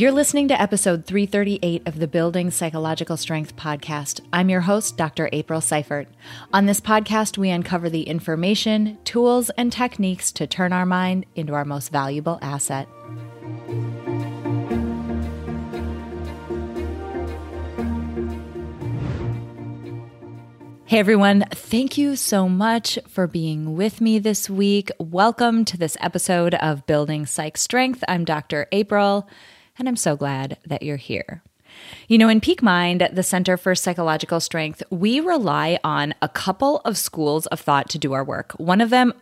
You're listening to episode 338 of the Building Psychological Strength podcast. I'm your host, Dr. April Seifert. On this podcast, we uncover the information, tools, and techniques to turn our mind into our most valuable asset. Hey everyone, thank you so much for being with me this week. Welcome to this episode of Building Psych Strength. I'm Dr. April and I'm so glad that you're here. You know, in Peak Mind, the Center for Psychological Strength, we rely on a couple of schools of thought to do our work. One of them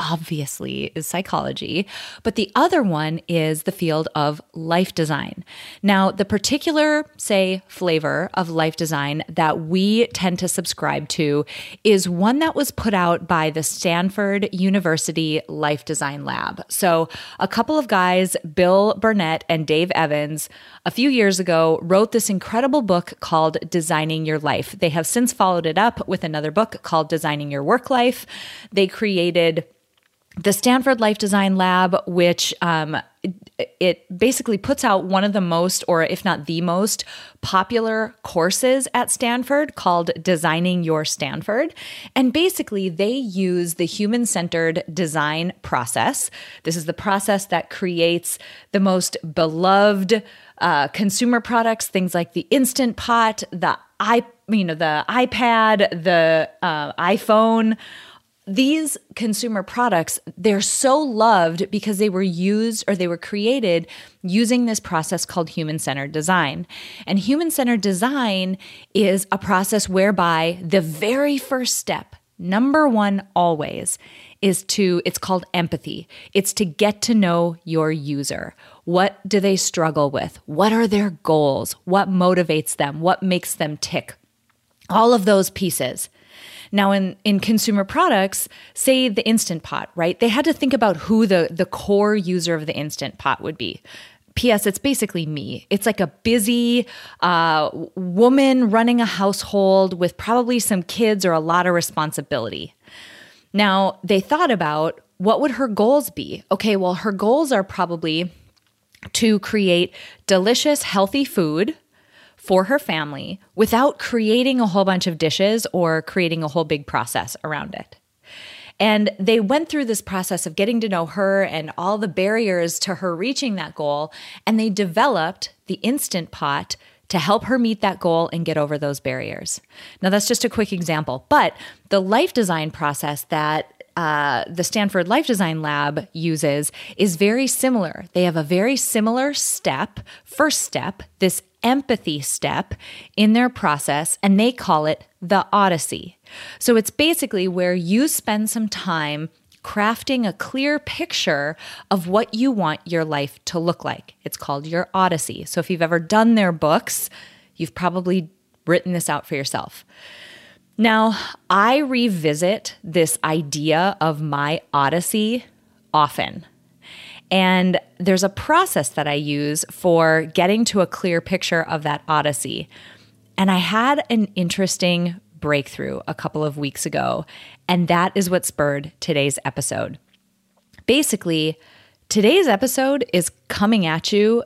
obviously is psychology, but the other one is the field of life design. Now, the particular, say, flavor of life design that we tend to subscribe to is one that was put out by the Stanford University Life Design Lab. So, a couple of guys, Bill Burnett and Dave Evans, a few years ago wrote this incredible book called Designing Your Life. They have since followed it up with another book called Designing Your Work Life. They created the Stanford Life Design Lab, which um, it, it basically puts out one of the most, or if not the most, popular courses at Stanford called Designing Your Stanford. And basically, they use the human centered design process. This is the process that creates the most beloved uh, consumer products, things like the Instant Pot, the i, you know, the iPad, the uh, iPhone these consumer products they're so loved because they were used or they were created using this process called human-centered design. And human-centered design is a process whereby the very first step number 1 always is to it's called empathy. It's to get to know your user. What do they struggle with? What are their goals? What motivates them? What makes them tick? All of those pieces now, in, in consumer products, say the Instant Pot, right? They had to think about who the, the core user of the Instant Pot would be. P.S. It's basically me. It's like a busy uh, woman running a household with probably some kids or a lot of responsibility. Now, they thought about what would her goals be? Okay, well, her goals are probably to create delicious, healthy food for her family without creating a whole bunch of dishes or creating a whole big process around it. And they went through this process of getting to know her and all the barriers to her reaching that goal. And they developed the Instant Pot to help her meet that goal and get over those barriers. Now, that's just a quick example, but the life design process that uh, the Stanford Life Design Lab uses is very similar. They have a very similar step, first step, this empathy step in their process, and they call it the Odyssey. So it's basically where you spend some time crafting a clear picture of what you want your life to look like. It's called your Odyssey. So if you've ever done their books, you've probably written this out for yourself. Now, I revisit this idea of my Odyssey often. And there's a process that I use for getting to a clear picture of that Odyssey. And I had an interesting breakthrough a couple of weeks ago, and that is what spurred today's episode. Basically, today's episode is coming at you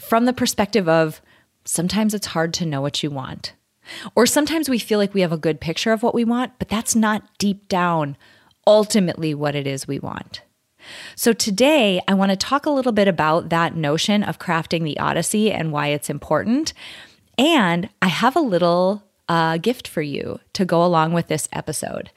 from the perspective of sometimes it's hard to know what you want. Or sometimes we feel like we have a good picture of what we want, but that's not deep down ultimately what it is we want. So, today I want to talk a little bit about that notion of crafting the Odyssey and why it's important. And I have a little uh, gift for you to go along with this episode.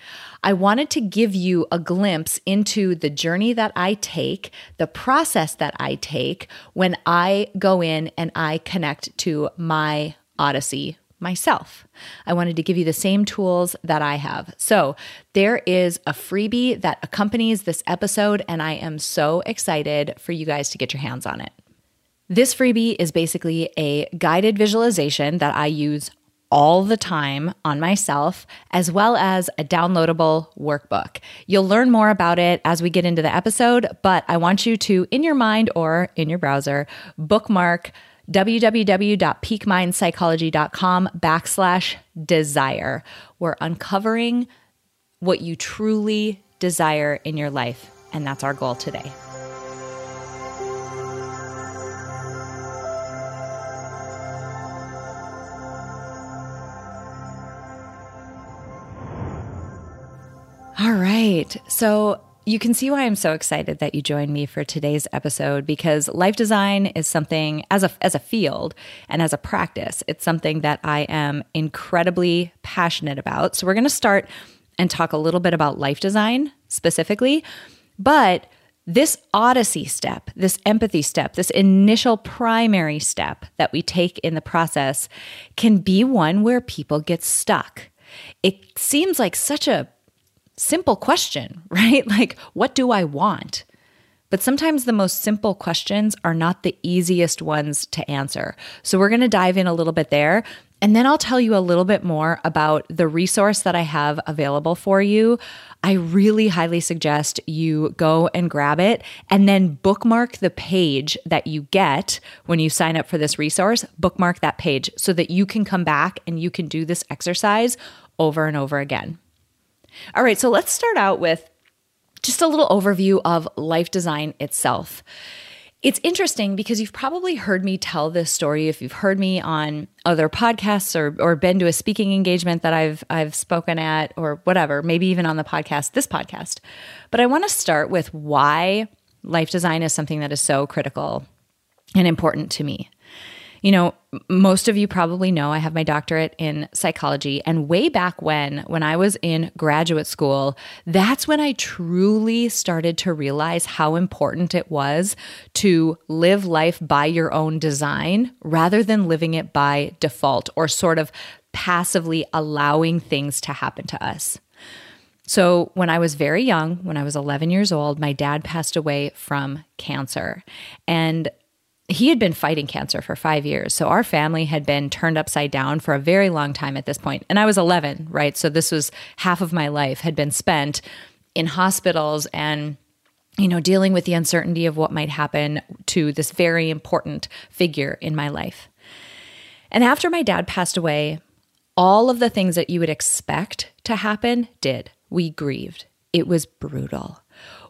I wanted to give you a glimpse into the journey that I take, the process that I take when I go in and I connect to my Odyssey myself. I wanted to give you the same tools that I have. So, there is a freebie that accompanies this episode, and I am so excited for you guys to get your hands on it. This freebie is basically a guided visualization that I use all the time on myself, as well as a downloadable workbook. You'll learn more about it as we get into the episode, but I want you to, in your mind or in your browser, bookmark www.peakmindpsychology.com backslash desire. We're uncovering what you truly desire in your life. And that's our goal today. All right. So you can see why I'm so excited that you joined me for today's episode because life design is something as a as a field and as a practice, it's something that I am incredibly passionate about. So we're going to start and talk a little bit about life design specifically, but this odyssey step, this empathy step, this initial primary step that we take in the process can be one where people get stuck. It seems like such a simple question, right? Like, what do I want? But sometimes the most simple questions are not the easiest ones to answer. So we're going to dive in a little bit there. And then I'll tell you a little bit more about the resource that I have available for you. I really highly suggest you go and grab it and then bookmark the page that you get when you sign up for this resource. Bookmark that page so that you can come back and you can do this exercise over and over again. All right, so let's start out with just a little overview of life design itself. It's interesting because you've probably heard me tell this story if you've heard me on other podcasts or or been to a speaking engagement that I've I've spoken at or whatever, maybe even on the podcast, this podcast. But I want to start with why life design is something that is so critical and important to me. You know, most of you probably know I have my doctorate in psychology. And way back when, when I was in graduate school, that's when I truly started to realize how important it was to live life by your own design rather than living it by default or sort of passively allowing things to happen to us. So, when I was very young, when I was 11 years old, my dad passed away from cancer. And he had been fighting cancer for five years. So our family had been turned upside down for a very long time at this point. And I was 11, right? So this was half of my life had been spent in hospitals and you know, dealing with the uncertainty of what might happen to this very important figure in my life. And after my dad passed away, all of the things that you would expect to happen did. We grieved. It was brutal.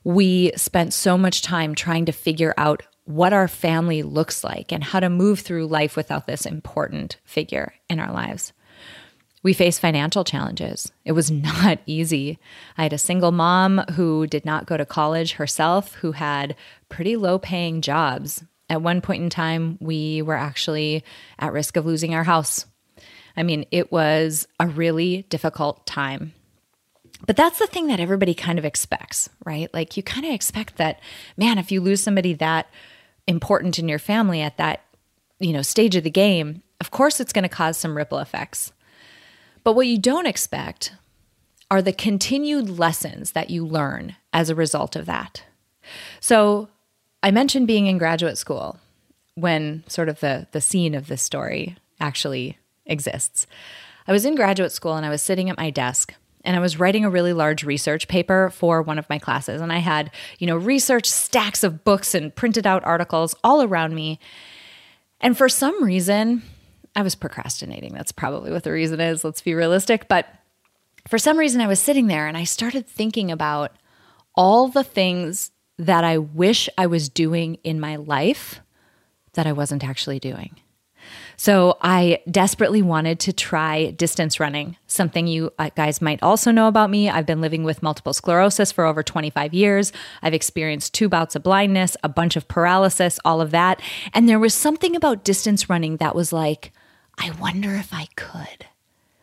We spent so much time trying to figure out what our family looks like and how to move through life without this important figure in our lives. We faced financial challenges. It was not easy. I had a single mom who did not go to college herself, who had pretty low paying jobs. At one point in time, we were actually at risk of losing our house. I mean, it was a really difficult time. But that's the thing that everybody kind of expects, right? Like you kind of expect that, man, if you lose somebody that important in your family at that you know stage of the game of course it's going to cause some ripple effects. But what you don't expect are the continued lessons that you learn as a result of that. So i mentioned being in graduate school when sort of the the scene of this story actually exists. I was in graduate school and i was sitting at my desk and I was writing a really large research paper for one of my classes. And I had, you know, research stacks of books and printed out articles all around me. And for some reason, I was procrastinating. That's probably what the reason is. Let's be realistic. But for some reason, I was sitting there and I started thinking about all the things that I wish I was doing in my life that I wasn't actually doing. So I desperately wanted to try distance running, something you uh, guys might also know about me. I've been living with multiple sclerosis for over 25 years. I've experienced two bouts of blindness, a bunch of paralysis, all of that. And there was something about distance running that was like, I wonder if I could.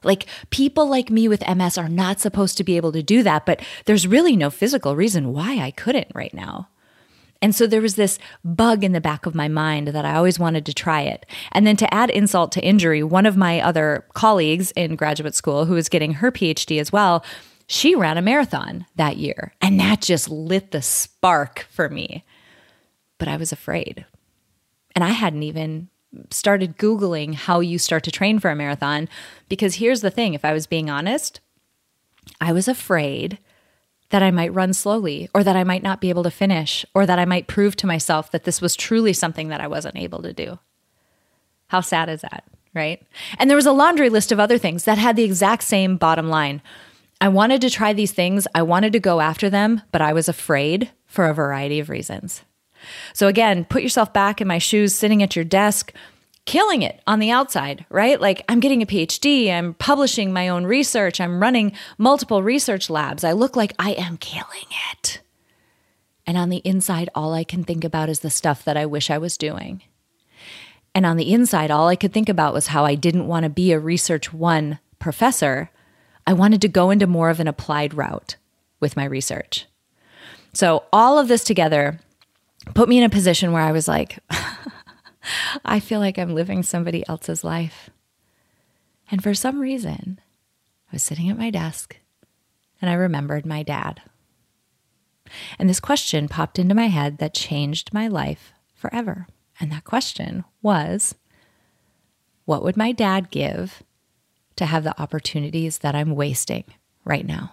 Like people like me with MS are not supposed to be able to do that, but there's really no physical reason why I couldn't right now. And so there was this bug in the back of my mind that I always wanted to try it. And then to add insult to injury, one of my other colleagues in graduate school who was getting her PhD as well, she ran a marathon that year. And that just lit the spark for me. But I was afraid. And I hadn't even started Googling how you start to train for a marathon because here's the thing if I was being honest, I was afraid that I might run slowly or that I might not be able to finish or that I might prove to myself that this was truly something that I wasn't able to do. How sad is that, right? And there was a laundry list of other things that had the exact same bottom line. I wanted to try these things, I wanted to go after them, but I was afraid for a variety of reasons. So, again, put yourself back in my shoes, sitting at your desk, killing it on the outside, right? Like I'm getting a PhD, I'm publishing my own research, I'm running multiple research labs. I look like I am killing it. And on the inside, all I can think about is the stuff that I wish I was doing. And on the inside, all I could think about was how I didn't want to be a research one professor. I wanted to go into more of an applied route with my research. So, all of this together put me in a position where I was like, I feel like I'm living somebody else's life. And for some reason, I was sitting at my desk and I remembered my dad. And this question popped into my head that changed my life forever. And that question was what would my dad give to have the opportunities that I'm wasting right now?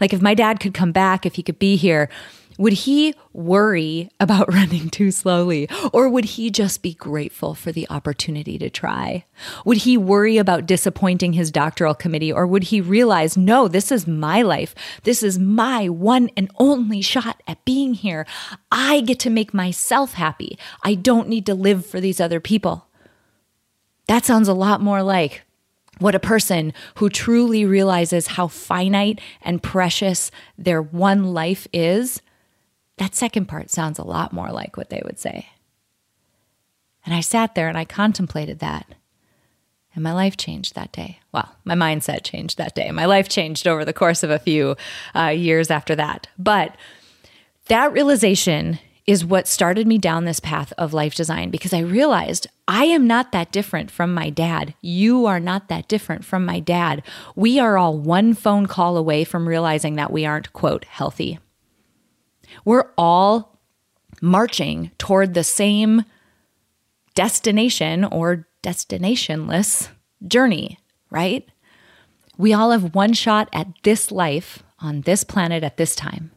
Like, if my dad could come back, if he could be here, would he worry about running too slowly? Or would he just be grateful for the opportunity to try? Would he worry about disappointing his doctoral committee? Or would he realize, no, this is my life. This is my one and only shot at being here. I get to make myself happy. I don't need to live for these other people. That sounds a lot more like what a person who truly realizes how finite and precious their one life is that second part sounds a lot more like what they would say. And I sat there and I contemplated that. And my life changed that day. Well, my mindset changed that day. My life changed over the course of a few uh, years after that. But that realization is what started me down this path of life design because I realized I am not that different from my dad. You are not that different from my dad. We are all one phone call away from realizing that we aren't, quote, healthy. We're all marching toward the same destination or destinationless journey, right? We all have one shot at this life on this planet at this time.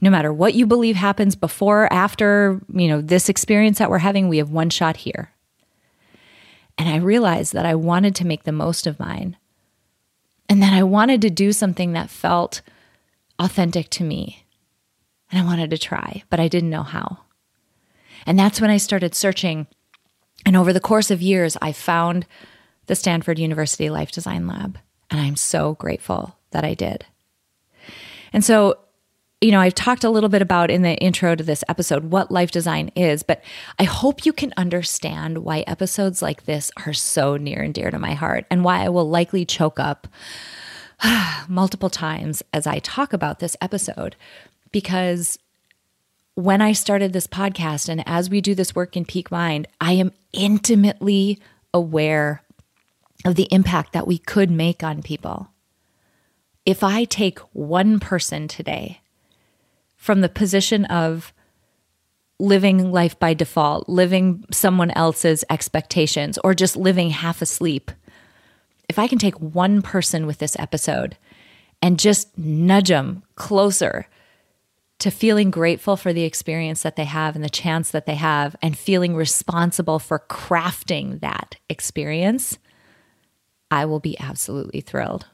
No matter what you believe happens before, after, you know, this experience that we're having, we have one shot here. And I realized that I wanted to make the most of mine. And that I wanted to do something that felt authentic to me and I wanted to try, but I didn't know how. And that's when I started searching. And over the course of years, I found the Stanford University Life Design Lab. And I'm so grateful that I did. And so, you know, I've talked a little bit about in the intro to this episode what life design is, but I hope you can understand why episodes like this are so near and dear to my heart and why I will likely choke up multiple times as I talk about this episode because when I started this podcast and as we do this work in Peak Mind, I am intimately aware of the impact that we could make on people. If I take one person today from the position of living life by default, living someone else's expectations, or just living half asleep, if I can take one person with this episode and just nudge them closer to feeling grateful for the experience that they have and the chance that they have and feeling responsible for crafting that experience, I will be absolutely thrilled.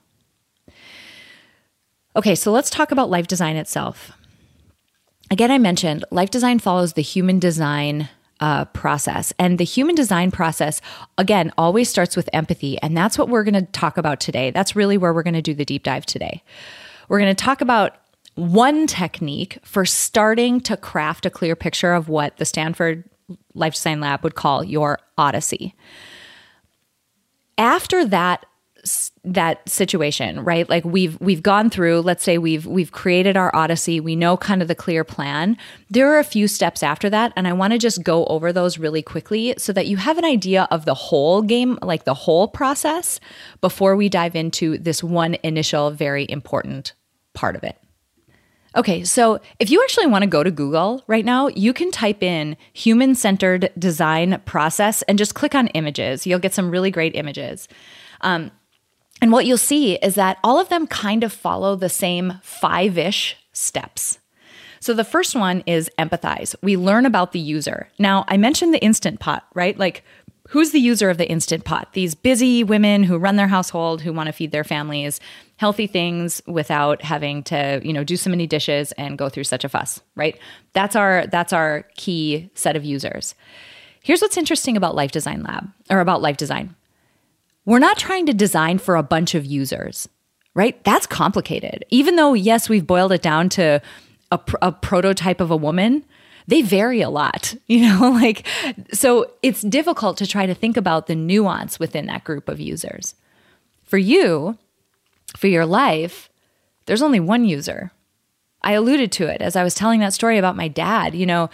Okay, so let's talk about life design itself. Again, I mentioned life design follows the human design uh, process. And the human design process, again, always starts with empathy. And that's what we're going to talk about today. That's really where we're going to do the deep dive today. We're going to talk about one technique for starting to craft a clear picture of what the Stanford Life Design Lab would call your odyssey. After that that situation, right? Like we've we've gone through, let's say we've we've created our odyssey, we know kind of the clear plan. There are a few steps after that and I want to just go over those really quickly so that you have an idea of the whole game, like the whole process before we dive into this one initial very important part of it. Okay, so if you actually want to go to Google right now, you can type in human centered design process and just click on images. You'll get some really great images. Um, and what you'll see is that all of them kind of follow the same five ish steps. So the first one is empathize. We learn about the user. Now, I mentioned the instant pot, right? Like, who's the user of the instant pot? These busy women who run their household, who want to feed their families healthy things without having to, you know, do so many dishes and go through such a fuss, right? That's our that's our key set of users. Here's what's interesting about Life Design Lab or about life design. We're not trying to design for a bunch of users, right? That's complicated. Even though, yes, we've boiled it down to a, a prototype of a woman, they vary a lot, you know, like, so it's difficult to try to think about the nuance within that group of users. For you, for your life, there's only one user. I alluded to it as I was telling that story about my dad. You know,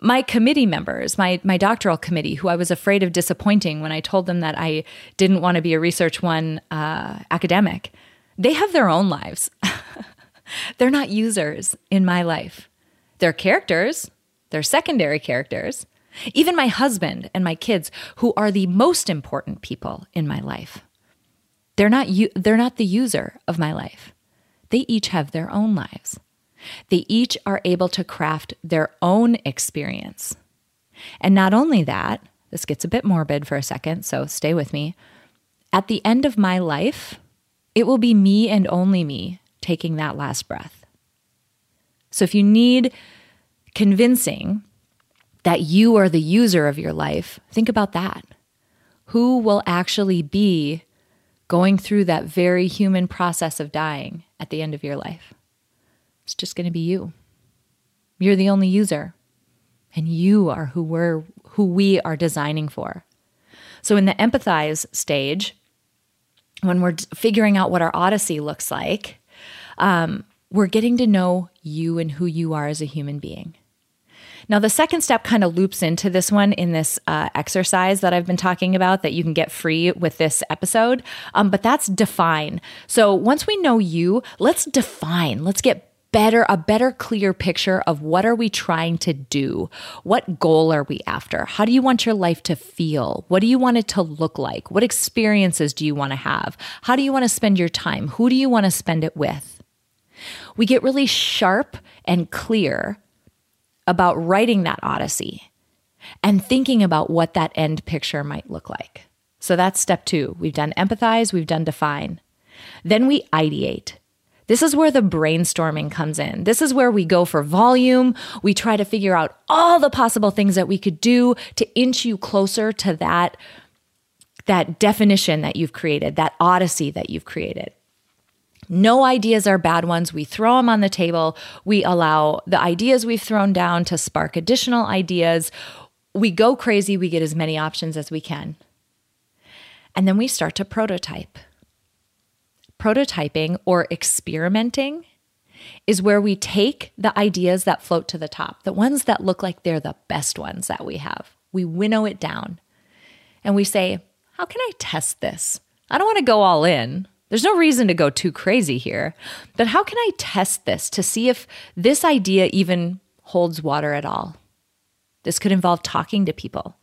my committee members, my my doctoral committee, who I was afraid of disappointing when I told them that I didn't want to be a research one uh, academic, they have their own lives. They're not users in my life. They're characters. They're secondary characters. Even my husband and my kids, who are the most important people in my life, they're not they're not the user of my life. They each have their own lives. They each are able to craft their own experience. And not only that, this gets a bit morbid for a second, so stay with me. At the end of my life, it will be me and only me taking that last breath. So if you need convincing that you are the user of your life, think about that. Who will actually be going through that very human process of dying at the end of your life? It's just going to be you. You're the only user, and you are who we're who we are designing for. So in the empathize stage, when we're figuring out what our odyssey looks like, um, we're getting to know you and who you are as a human being. Now, the second step kind of loops into this one in this uh, exercise that I've been talking about that you can get free with this episode. Um, but that's define. So once we know you, let's define. Let's get better a better clear picture of what are we trying to do? What goal are we after? How do you want your life to feel? What do you want it to look like? What experiences do you want to have? How do you want to spend your time? Who do you want to spend it with? We get really sharp and clear about writing that odyssey and thinking about what that end picture might look like so that's step 2 we've done empathize we've done define then we ideate this is where the brainstorming comes in. This is where we go for volume. We try to figure out all the possible things that we could do to inch you closer to that that definition that you've created, that odyssey that you've created. No ideas are bad ones. We throw them on the table. We allow the ideas we've thrown down to spark additional ideas. We go crazy. We get as many options as we can. And then we start to prototype prototyping or experimenting is where we take the ideas that float to the top, the ones that look like they're the best ones that we have. We winnow it down and we say, How can I test this? I don't want to go all in. There's no reason to go too crazy here. But how can I test this to see if this idea even holds water at all? This could involve talking to people.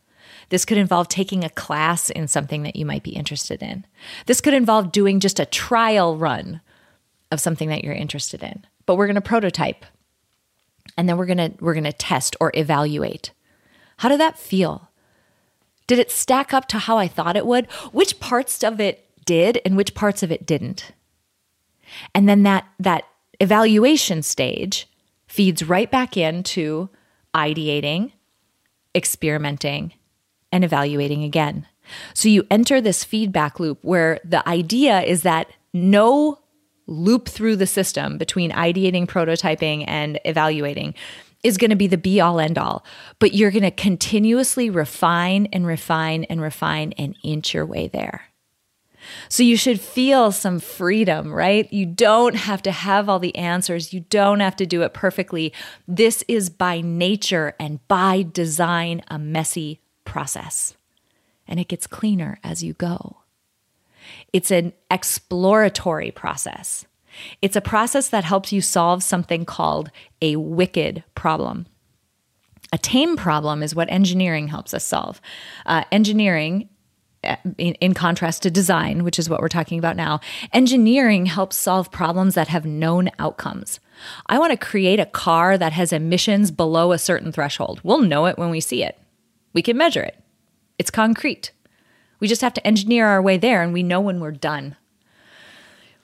This could involve taking a class in something that you might be interested in. This could involve doing just a trial run of something that you're interested in. But we're going to prototype. And then we're going to we're going to test or evaluate. How did that feel? Did it stack up to how I thought it would? Which parts of it did and which parts of it didn't? And then that that evaluation stage feeds right back into ideating, experimenting, and evaluating again. So you enter this feedback loop where the idea is that no loop through the system between ideating, prototyping, and evaluating is going to be the be all end all. But you're going to continuously refine and refine and refine and inch your way there. So you should feel some freedom, right? You don't have to have all the answers. You don't have to do it perfectly. This is by nature and by design a messy process, and it gets cleaner as you go. It's an exploratory process. It's a process that helps you solve something called a wicked problem. A tame problem is what engineering helps us solve. Uh, engineering, in, in, contrast to design, which is what we're talking about now, engineering helps solve problems that have known outcomes. I want to create a car that has emissions below a certain threshold. We'll know it when we see it. We can measure it. It's concrete. We just have to engineer our way there and we know when we're done.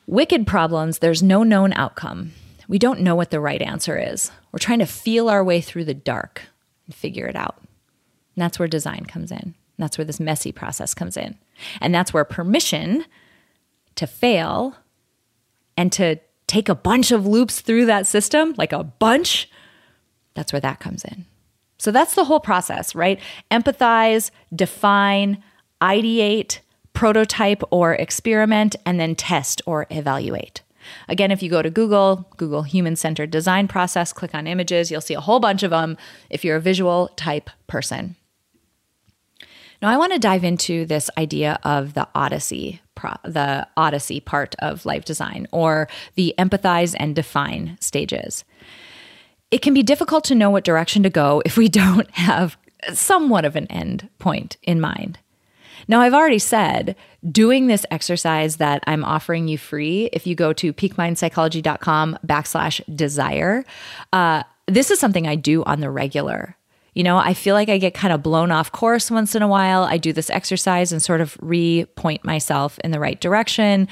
Wicked problems, there's no known outcome. We don't know what the right answer is. We're trying to feel our way through the dark and figure it out. And that's where design comes in. That's where this messy process comes in. And that's where permission to fail and to take a bunch of loops through that system, like a bunch, that's where that comes in. So that's the whole process, right? Empathize, define, ideate, prototype or experiment, and then test or evaluate. Again, if you go to Google, Google human centered design process, click on images, you'll see a whole bunch of them if you're a visual type person. Now, I want to dive into this idea of the Odyssey, the Odyssey part of life design, or the empathize and define stages. It can be difficult to know what direction to go if we don't have somewhat of an end point in mind. Now, I've already said doing this exercise that I'm offering you free, if you go to peakmindpsychology.com backslash desire, uh, this is something I do on the regular. You know, I feel like I get kind of blown off course once in a while. I do this exercise and sort of repoint myself in the right direction.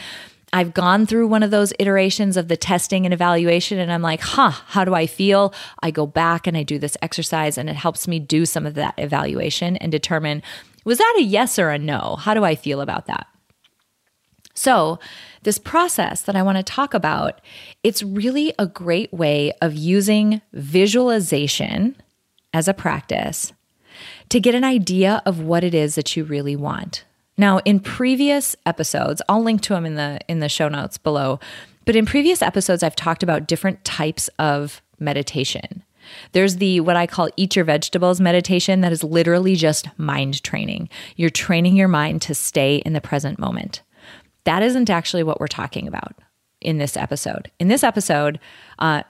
I've gone through one of those iterations of the testing and evaluation, and I'm like, huh, how do I feel? I go back and I do this exercise, and it helps me do some of that evaluation and determine was that a yes or a no? How do I feel about that? So, this process that I want to talk about, it's really a great way of using visualization as a practice to get an idea of what it is that you really want. Now, in previous episodes, I'll link to them in the in the show notes below, but in previous episodes I've talked about different types of meditation. There's the what I call eat your vegetables meditation that is literally just mind training. You're training your mind to stay in the present moment. That isn't actually what we're talking about in this episode. In this episode, uh,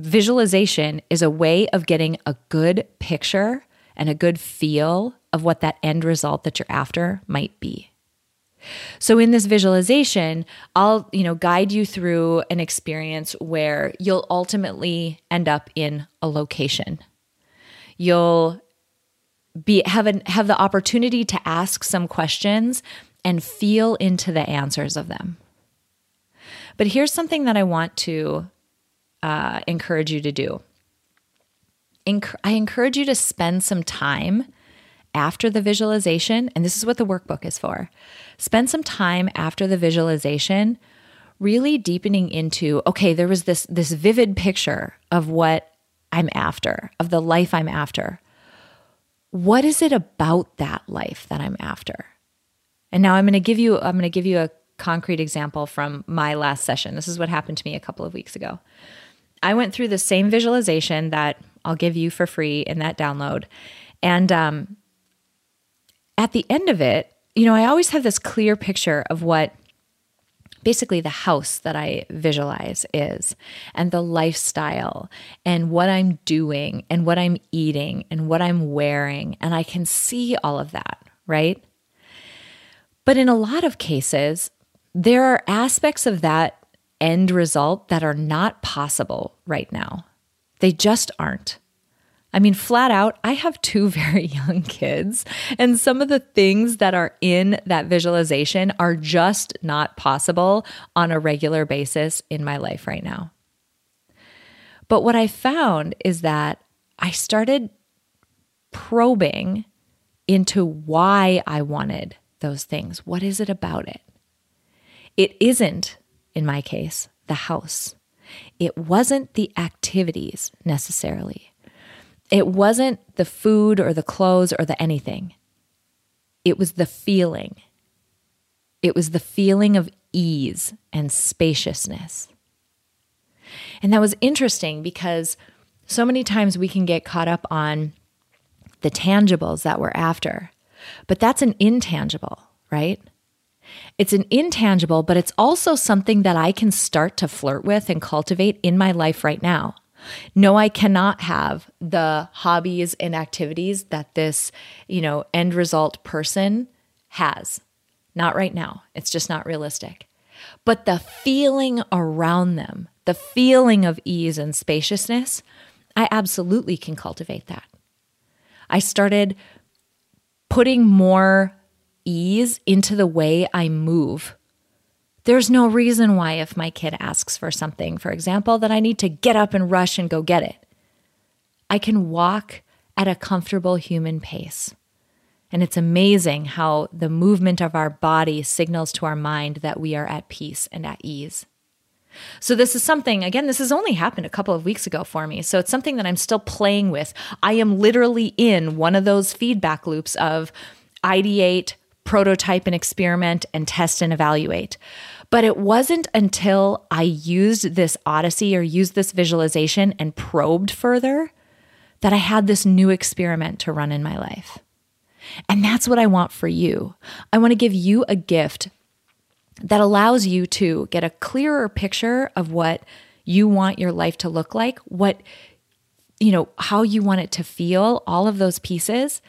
visualization is a way of getting a good picture and a good feel of what that end result that you're after might be. So in this visualization, I'll, you know, guide you through an experience where you'll ultimately end up in a location. You'll be have an, have the opportunity to ask some questions and feel into the answers of them. But here's something that I want to uh, encourage you to do. Enc- I encourage you to spend some time after the visualization, and this is what the workbook is for. Spend some time after the visualization really deepening into okay there was this this vivid picture of what i'm after of the life i'm after. What is it about that life that i'm after? And now i'm going to give you i'm going to give you a concrete example from my last session. This is what happened to me a couple of weeks ago i went through the same visualization that i'll give you for free in that download and um, at the end of it you know, I always have this clear picture of what basically the house that I visualize is, and the lifestyle, and what I'm doing, and what I'm eating, and what I'm wearing. And I can see all of that, right? But in a lot of cases, there are aspects of that end result that are not possible right now. They just aren't. I mean, flat out, I have two very young kids, and some of the things that are in that visualization are just not possible on a regular basis in my life right now. But what I found is that I started probing into why I wanted those things. What is it about it? It isn't, in my case, the house. It wasn't the activities necessarily. It wasn't the food or the clothes or the anything. It was the feeling. It was the feeling of ease and spaciousness. And that was interesting because so many times we can get caught up on the tangibles that we're after, but that's an intangible, right? It's an intangible, but it's also something that I can start to flirt with and cultivate in my life right now. No, I cannot have the hobbies and activities that this, you know, end result person has. Not right now. It's just not realistic. But the feeling around them, the feeling of ease and spaciousness, I absolutely can cultivate that. I started putting more ease into the way I move there's no reason why, if my kid asks for something, for example, that I need to get up and rush and go get it. I can walk at a comfortable human pace. And it's amazing how the movement of our body signals to our mind that we are at peace and at ease. So, this is something, again, this has only happened a couple of weeks ago for me. So, it's something that I'm still playing with. I am literally in one of those feedback loops of ideate, prototype and experiment, and test and evaluate. But it wasn't until I used this Odyssey or used this visualization and probed further that I had this new experiment to run in my life. And that's what I want for you. I want to give you a gift that allows you to get a clearer picture of what you want your life to look like, what you know, how you want it to feel, all of those pieces,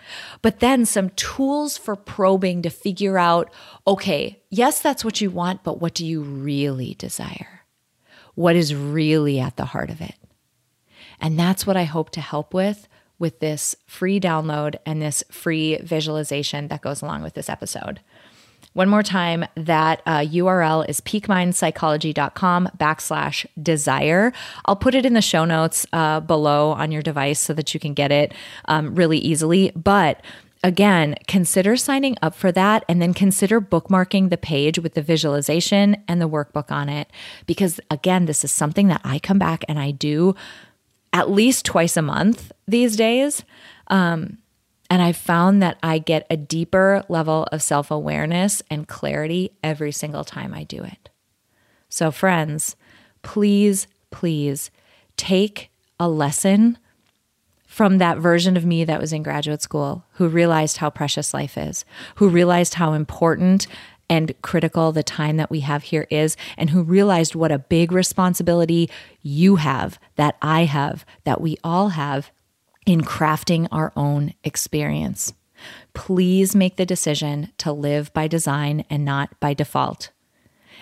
but then some tools for probing to figure out okay, yes, that's what you want, but what do you really desire? What is really at the heart of it? And that's what I hope to help with with this free download and this free visualization that goes along with this episode. One more time, that uh, URL is peakmindpsychology.com backslash desire. I'll put it in the show notes uh, below on your device so that you can get it um, really easily. But again, consider signing up for that and then consider bookmarking the page with the visualization and the workbook on it. Because again, this is something that I come back and I do at least twice a month these days. Um, and I found that I get a deeper level of self awareness and clarity every single time I do it. So, friends, please, please take a lesson from that version of me that was in graduate school who realized how precious life is, who realized how important and critical the time that we have here is, and who realized what a big responsibility you have, that I have, that we all have in crafting our own experience. Please make the decision to live by design and not by default.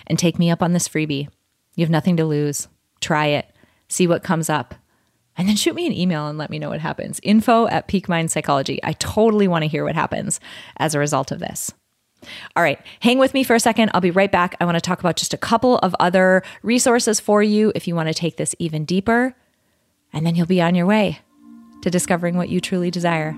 And take me up on this freebie. You have nothing to lose. Try it, see what comes up, and then shoot me an email and let me know what happens. Info at Peak Mind Psychology. I totally want to hear what happens as a result of this. All right, hang with me for a second. I'll be right back. I want to talk about just a couple of other resources for you if you want to take this even deeper, and then you'll be on your way to discovering what you truly desire.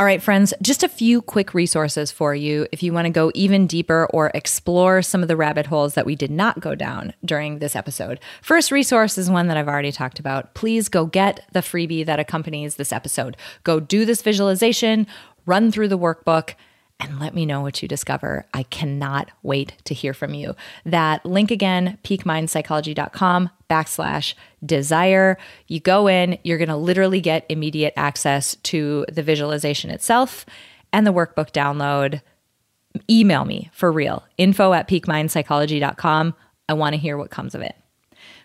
All right, friends, just a few quick resources for you if you want to go even deeper or explore some of the rabbit holes that we did not go down during this episode. First resource is one that I've already talked about. Please go get the freebie that accompanies this episode. Go do this visualization, run through the workbook, and let me know what you discover. I cannot wait to hear from you. That link again, peakmindpsychology.com backslash desire. You go in, you're going to literally get immediate access to the visualization itself and the workbook download. Email me for real, info at peakmindpsychology.com. I want to hear what comes of it.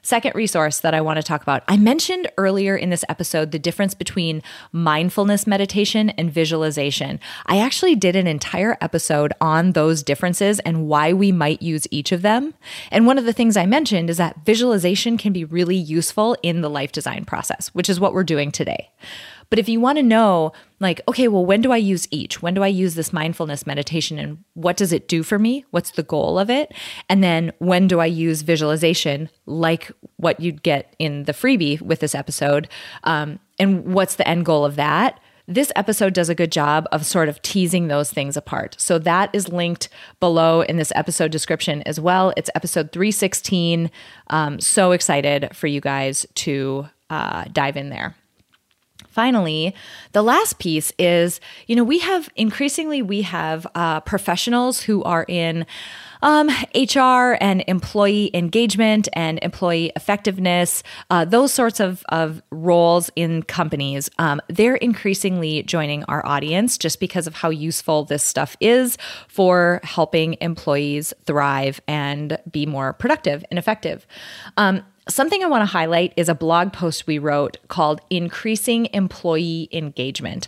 Second resource that I want to talk about I mentioned earlier in this episode the difference between mindfulness meditation and visualization. I actually did an entire episode on those differences and why we might use each of them. And one of the things I mentioned is that visualization can be really useful in the life design process, which is what we're doing today. But if you want to know, like, okay, well, when do I use each? When do I use this mindfulness meditation and what does it do for me? What's the goal of it? And then when do I use visualization, like what you'd get in the freebie with this episode? Um, and what's the end goal of that? This episode does a good job of sort of teasing those things apart. So that is linked below in this episode description as well. It's episode 316. Um, so excited for you guys to uh, dive in there. Finally, the last piece is, you know, we have increasingly we have uh, professionals who are in um, HR and employee engagement and employee effectiveness, uh, those sorts of, of roles in companies, um, they're increasingly joining our audience just because of how useful this stuff is for helping employees thrive and be more productive and effective. Um, Something I want to highlight is a blog post we wrote called Increasing Employee Engagement.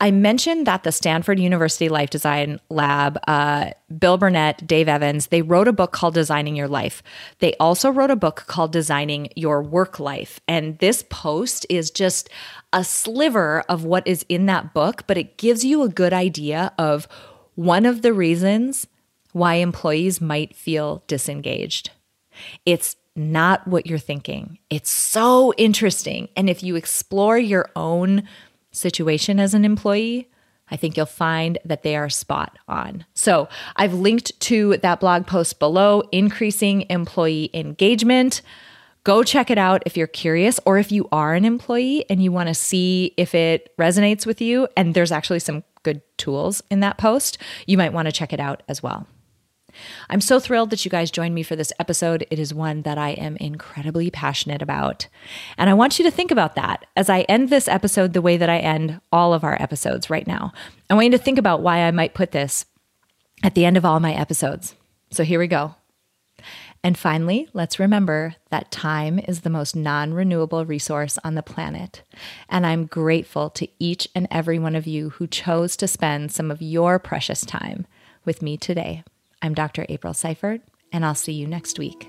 I mentioned that the Stanford University Life Design Lab, uh, Bill Burnett, Dave Evans, they wrote a book called Designing Your Life. They also wrote a book called Designing Your Work Life. And this post is just a sliver of what is in that book, but it gives you a good idea of one of the reasons why employees might feel disengaged. It's not what you're thinking. It's so interesting. And if you explore your own situation as an employee, I think you'll find that they are spot on. So I've linked to that blog post below, Increasing Employee Engagement. Go check it out if you're curious, or if you are an employee and you want to see if it resonates with you. And there's actually some good tools in that post. You might want to check it out as well. I'm so thrilled that you guys joined me for this episode. It is one that I am incredibly passionate about. And I want you to think about that as I end this episode the way that I end all of our episodes right now. I want you to think about why I might put this at the end of all my episodes. So here we go. And finally, let's remember that time is the most non renewable resource on the planet. And I'm grateful to each and every one of you who chose to spend some of your precious time with me today. I'm Dr. April Seifert, and I'll see you next week.